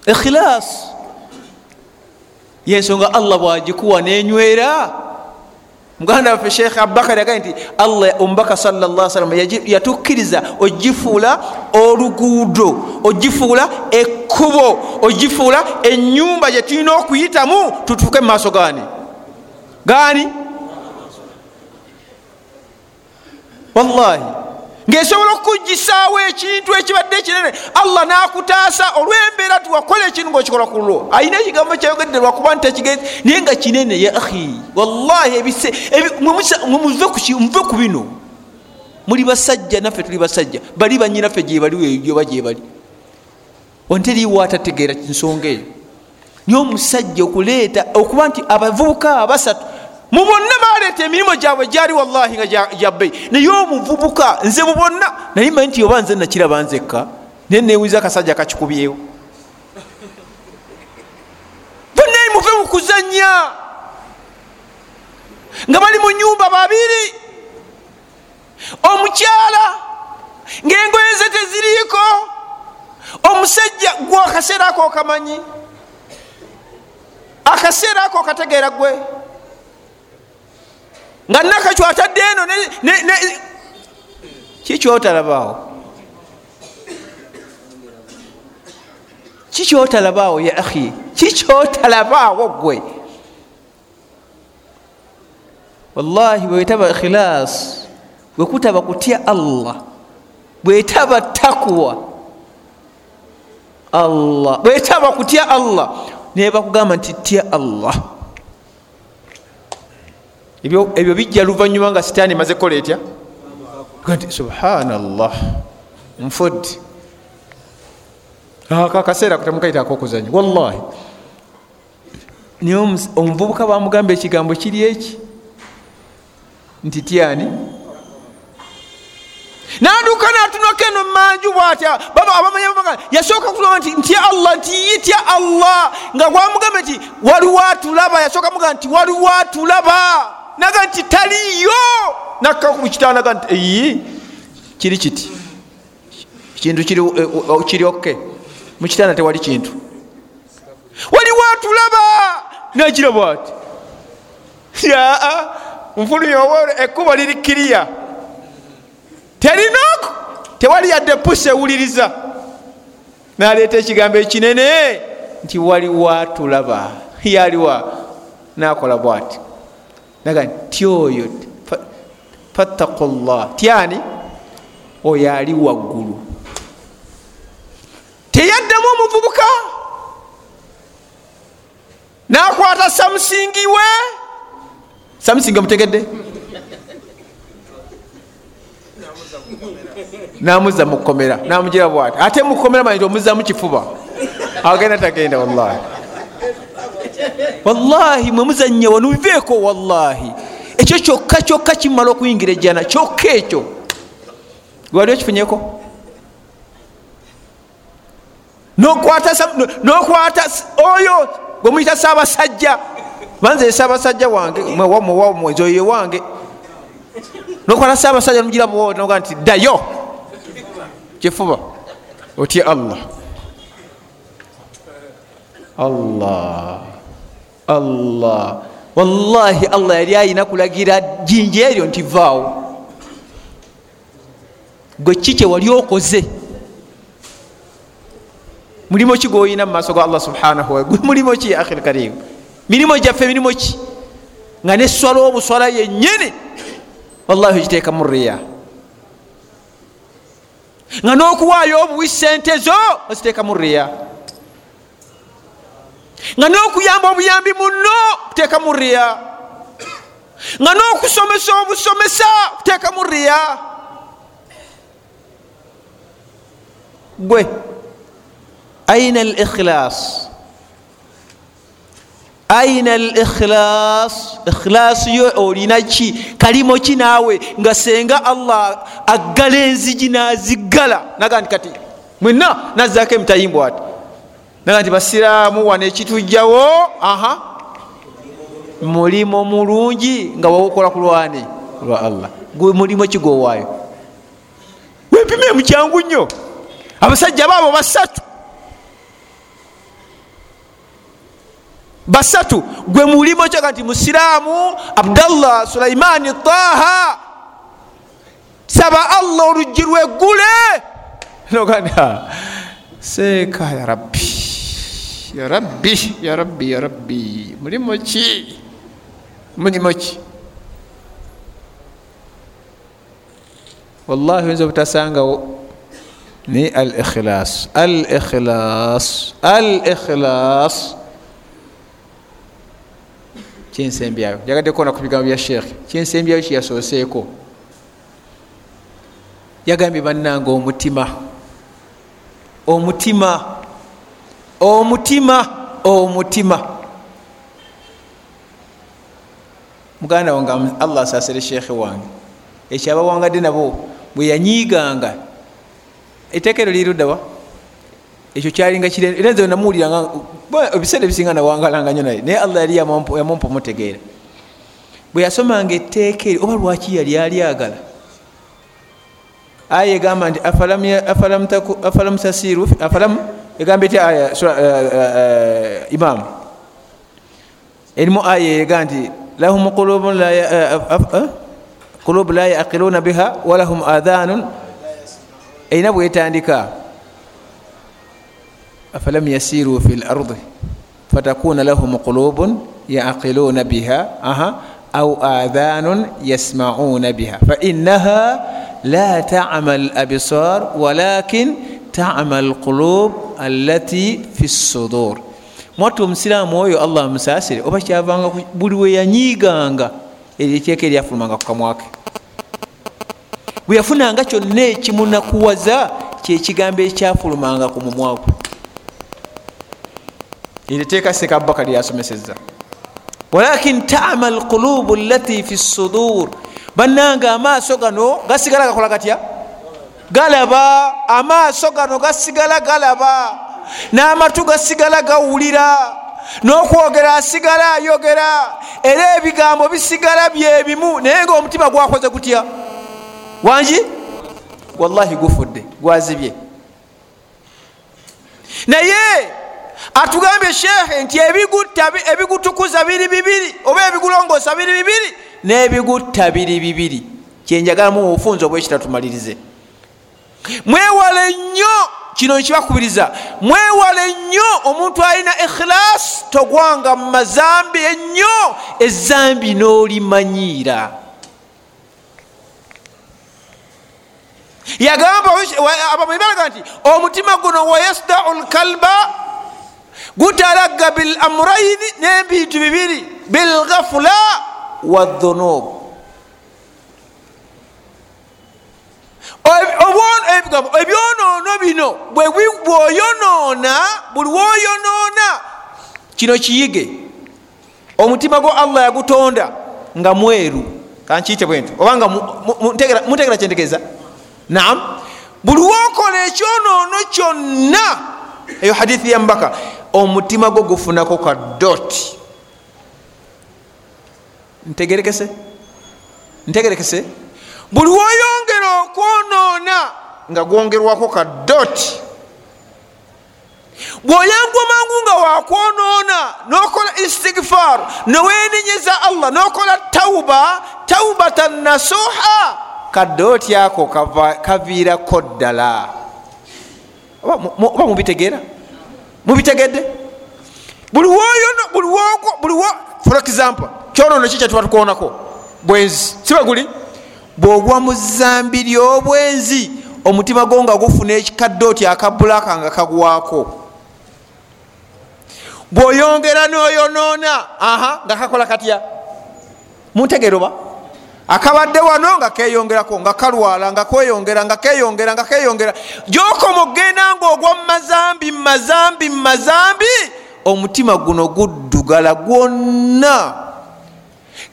ikhilas yensonga allah bwagikuwa nenywera. Muganda waffe sheekh abubakar yagaye nti allah omubaka sallasalam yatukkiriza ogifuula oluguudo ogifuula ekkubo ogifuula enyumba gyetulina okuyitamu tutuuke mu maaso gani gani wallahi ngaesobola okukuggisaawo ekintu ekibadde ekinene allah nakutaasa olwembeera tiwakola ekintu ngaokikola ku lwo. Ayina ekigambo kyayogedde lwakuba nti takigenzi naye nga kinene ya ahi wallahi muve ku bino. Muli basajja naffe tuli basajja bali banyinaffe gyebaliyoba gyebali onteriiwo atategeera nsonga eyo. Naye omusajja okuleeta okuba nti abavubuka abasatu mu bonna baleeta emirimu gyabwe gyali wallahi nga gyabbeyi naye omuvubuka nze mu bonna naye manyi nti oba nze nakiraba nzekka naye newiza akasajja kakikubyewo bonna muve mu kuzanya nga bali mu nyumba babiri. Omukyala ngaengoye ze teziriiko. Omusajja gwe akaseera ako okamanyi. Akaseera ako okategeera gwe nga nakakyo atadde eno kikyotalabawo kikyotalabawo ya ahi kikyotalabawo gwe wallahi bwetaba ikhilas bwekutaba kutya allah bwetaba takwa allah bwetaba kutya allah naye bakugamba nti tya allah ebyo bijja luvanyuma nga sitaani emaze kukola etya? Nti subhanallah nfudde. Akaseera kutemukaitako okuzanya wallahi. Naye omuvubuka bamugamba ekigambo kiri eki? Nti tyani naduuka natunoka eno mumanju bwatya baga yasooka kulaba nti ntya allah nti yitya allah. Nga gwamugambe nti waliwo atulaba yasooka mugaa nti waliwo atulaba naga nti taliyo nakkaku mukitanaga nti eyi kiri kiti? Kintu kiri okke mukitanda tewali kintu. Waliwo watulaba nagira bwati yaa nfulumya oba ekkubo liri kiriya. Terinooko tewali yadde pusa ewuliriza. Naleeta ekigambo ekinene nti wali watulaba yaliwa nakola bwati naga nti oyo fattaku llah tyani oyo ali waggulu. Teyaddamu omuvubuka? Nakwata samusingi we? Samusingi omutegedde? Namuza mukomera namugira bwati. Ate mukomera manyi omuza mukifuba agenda tagenda wallahi wallahi mwemuzanya wano biveeko wallahi. Ekyo kyokka kyokka kimala okuyingira ejjana kyokka ekyo. Wali okifunyeko nokwata oyo gwemuyita saabasajja banze saabasajja wange mwezi oyo wange. Nokwata saabasajja nomugira noga nti ddayo kifuba otye allah. Allah allah. Wallahi allah yali ayina kulagira jinja eryo nti vaawo. Gwe ki kyewali okoze? Mulimo ki gwoyina mu maaso ga allah subhanahu wa mulimo ki ya akhil karim? Mirimo gyaffe mirimo ki? Nga neswala obuswala yennyini? Wallahi ogiteeka mu riya. Nga n'okuwaayo obuwi sente zo oziteeka mu riya nga n'okuyamba obuyambi muno kuteeka mu riya. Nga n'okusomesa obusomesa kuteeka mu riya. Gwe aina al ikhilas aina al ikhilas ikhilas yo olina ki? Kalimo ki naawe? Nga senga allah aggala enzigi naziggala. Naga nti kati mwena nazzaako emitayimbw ati naga nti basiraamu wano ekitujjawo aha mulimo mulungi nga wawukola ku lwani lwa allah. Gwe mulimo kigowaayo wempime mukyangu nnyo. Abasajja baabo basatu. Basatu. Gwe mulimo kyaga nti musiraamu abdallah sulaimani taha. Saba allah oluggi lweggule noganda seeka ya rabbi ya rabbi ya rabbi ya rabbi. Mulimo ki mulimo ki wallahi oyinza obutasangawo ni al ikhilas al ikhilas al ikhilas kyensembyayo njagadde kuona ku bigambo bya sheekhe kyensembyayo kyeyasooseeko yagambye bannanga omutima omutima omutima omutima. Muganda wange allah asasire sheekhe wange. Ekyo abawangadde nabo bwe yanyiiganga eteekero liruddawa ekyo kyalinga kire era nze namuwuliranga ebiseera ebisinga nawangalanga nyo naye. Naye allah yali yamumpa omutegeera. Bwe yasomanga etteeka eri oba lwaki yali alyagala aya egamba nti afalamu tasiru afalamu egamba ety aya imamu erimu aya ega nti lahum qulubu la yaqiluna biha walahum adhanun. Erina bwetandika afalam yasiru fi lardi fatakuna lahum qulubun yaqiluna biha au adhanun yasmauna biha. Fainaha la tama labsar walakin tama alqulub alati fi sudur. Mwatti omusiraamu oyo allah musasire oba kyavanga buli we yanyiiganga eriteeka eryafulumanga ku kamwake bwe yafunanga kyonna ekimunakuwaza kyekigambo ekyafulumanga ku mumwagwe eriteeka seka abubakari yasomeseza walakin tama alqulubu lati fi sudur. Bannanga amaaso gano gasigala gakola gatya galaba amaaso gano gasigala galaba n'amatu gasigala gawulira n'okwogera asigala ayogera era ebigambo bisigala byebimu naye nga omutima gwakoze gutya. Wangi? Wallahi gufudde gwazibye. Naye atugambye sheekhe nti ebigutta ebigutukuza biri bibiri oba ebigulongoosa biri bibiri n'ebigutta biri bibiri. Kyenjagalamu obufunzi obwekitatumalirize mwewale nnyo kino nkibakubiriza mwewale nnyo omuntu alina ikhilas togwanga mu mazambi ennyo ezambi n'olimanyiira. Yagamba abamwebalaga nti omutima guno wayasdau lkalba gutalagga bil amuraini n'ebintu bibiri bilghafula wadhunub ebyonoono bino bwoyonoona buli woyonoona kino kiyige. Omutima gwo allah yagutonda nga mweru. Kankiyite bwentu obanga mutegera kyentegeeza. Naam. Buli wokola ekyonoono kyonna eyo hadithi yambaka omutima gwo gufunako ka doti ntegerekese. Ntegerekese. Buli woyongera okwonoona nga gwongerwako ka doti bwoyangwa mangu nga wakwonoona nokola istigfar nowenenyeza allah nokola tauba taubatan nasuha kadoti ako kaviirako ddala oba mubitegeera? Mubitegedde? Buli woyono buli wogwo buli wo for example kyonono ki kyetuba tukwonako? Bwenzi siba guli bwogwa mu zambi lyobwenzi omutima gwo nga gufuna ekikaddooti akabulaka nga kagwako bwoyongera noyonoona aha nga kakola katya? Muntegeroba akabadde wano nga keyongerako nga kalwala nga kweyongera nga keyongera nga keyongera. Gyokoma okgenda nga ogwa mumazambi mumazambi mumazambi omutima guno guddugala gwonna.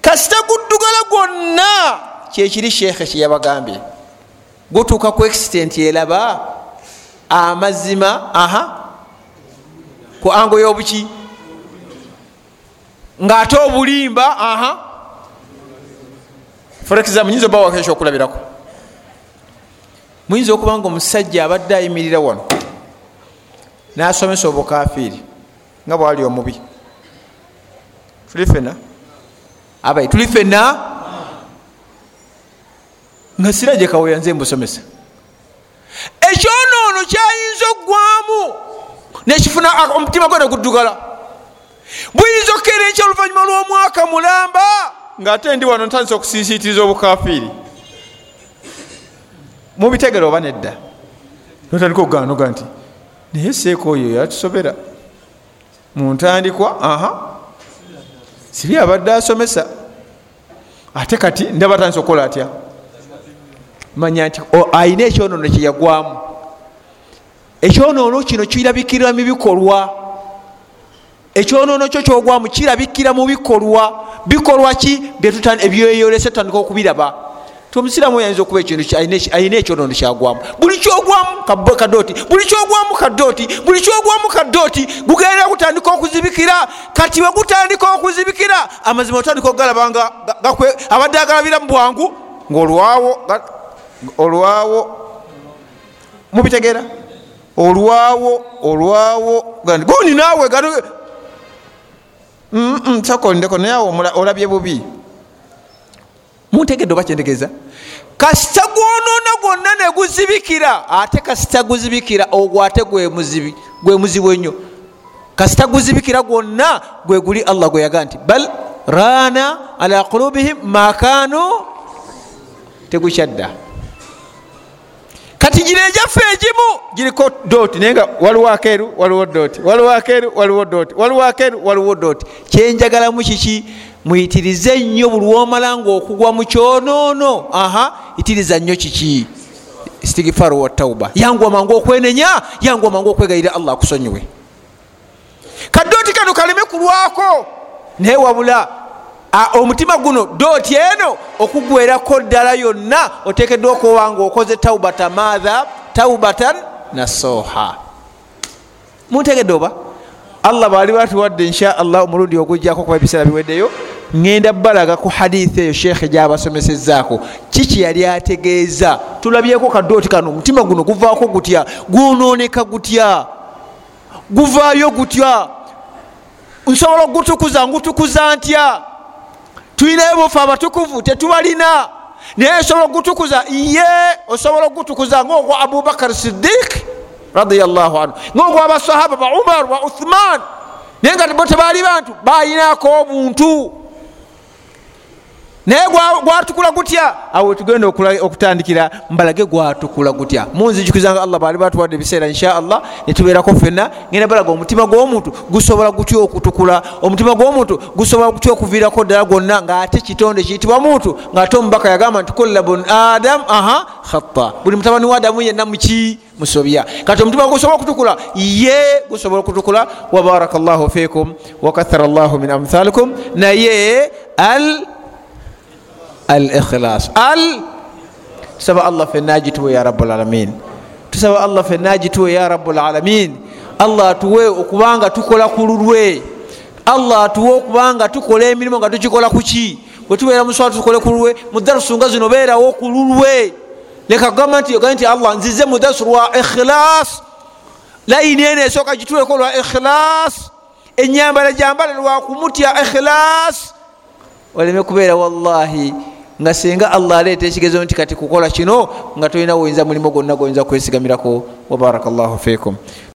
Kasita guddugala gwonna kyekiri sheekhe kyeyabagambye gutuuka ku extent eraba amazima aha ku ango y'obuki. Ngaate obulimba aha. For example nyinza oba wakesha okulabirako? Muyinza okuba nga omusajja abadde ayimirira wano nasomesa obukafiiri nga bwali omubi. Tuli fena abai tuli fena nga siraje kaweya nze mbusomesa. Ekyonoono kyayinza okgwamu nekifuna omutima gwe neguddugala buyinza okkeera ekyoluvanyuma lw'omwaka mulamba ngaate ndi wano ntandisa okusiisiitiriza obukafiiri. Mubitegere oba nedda? Notandika okuganoga nti naye seeka oyo yatusobera. Muntandikwa aha. Sibi abadde asomesa. Ate kati ndaba tandisa okukola atya manya nti ayina ekyonoono kyeyagwamu ekyonoono kino kirabikira mu bikolwa. Ekyonoono kyo kyogwamu kirabikira mu bikolwa. Bikolwa ki? Ebyeyolese tutandika okubiraba. Omusiramu yayinza okuba ekintu ayina ekyonoono kyagwamu. Buli kyogwamu kadoti buli kyogwamu kadoti buli kyogwamu kadoti gugenda gutandika okuzibikira. Kati we gutandika okuzibikira amazima otandika okugalabanga abadde agalabira mu bwangu ngaolwawo olwawo mubitegeera olwawo olwawo gundi naawe sakolindeko naye awo olabye bubi. Muntegedde oba kyentegeeza? Kasita gwonoona gwonna neguzibikira ate kasita guzibikira ogwo ate gwe muzibu ennyo. Kasita guzibikira gwonna gwe guli allah gwe yaga nti bal rana ala qulubihim makanu tegukyadda kati gino egyaffe egimu. Giriko doti naye nga waliwo akeeru waliwo doti waliwo akeeru waliwo doti waliwo akeeru waliwo doti kyenjagalamu kiki? Muyitirize nnyo buli womala nga okugwa mu kyonoono. Aha yitiriza nnyo kiki? Stigfaru wa tauba yangu amangu okwenenya yangu amangu okwegayira allah akusonyiwe. Kadooti kano kaleme kulwako naye wabula omutima guno dooti eno? Okugwerako ddala yonna otekeddwa okuba nga okoze taubata maatha taubatan nasoha muntegedde oba? Allah baali batuwadde insha allah omulundi ogujjako kuba ebiseera biweddeyo ŋenda balaga ku hadithi eyo sheekhe gyabasomesezaako kiki yali ategeeza? Tulabyeko kadooti kano omutima guno guvaako gutya? Gwononeka gutya? Guvaayo gutya? Nsobola okugutukuza ngutukuza ntya tulinayo bufe abatukuvu tetubalina naye nsobola okugutukuza ye osobola okugutukuza ngaogwa abubakar sidik radiallahu anhu ngaogwa abasahaba ba umar ba uthman. Naye nga bo tebaali bantu bayinako obuntu naye gwatukula gutya? Awo tugenda okutandikira mbalage gwatukula gutya. Munzijukizanga allah baali batuwadde ebiseera inshaallah netubeerako fenna ngenda balaga omutima gw'omuntu gusobola gutya okutukula? Omutima gw'omuntu gusobola gutya okuviirako ddala gwonna ngaate kitonde kiyitibwa muntu? Ngaate omubaka yagamba nti kulla bun adam aha khata buli mutabani wa adamu yenna muki musobya kati omutima gusobola okutukula? Ye gusobola okutukula. Wabaraka llahu fikum wakathara llahu min amthalikum. Naye al al ikhilas al tusaba allah fenna agituwe ya rabulalamin tusaba allah fenna agituwe ya rabulalamin allah atuwe okubanga tukola ku lulwe allah atuwe okubanga tukola emirimu nga tukikola kuki bwetubeera muswala tukole ku lulwe mudarusu nga zino beerawo ku lulwe leka gavumenti yogae nti allah nzize mudarusu lwa ikhilas layini eno esooka gituweko lwa ikhilas enyambala jambala lwa kumutya ikhilas oleme kubeera wallahi nga singa allah aleeta ekigezo nti kati kukola kino nga tolina woyinza mulimu gwonna goyinza kwesigamirako wabaraka llahu fikum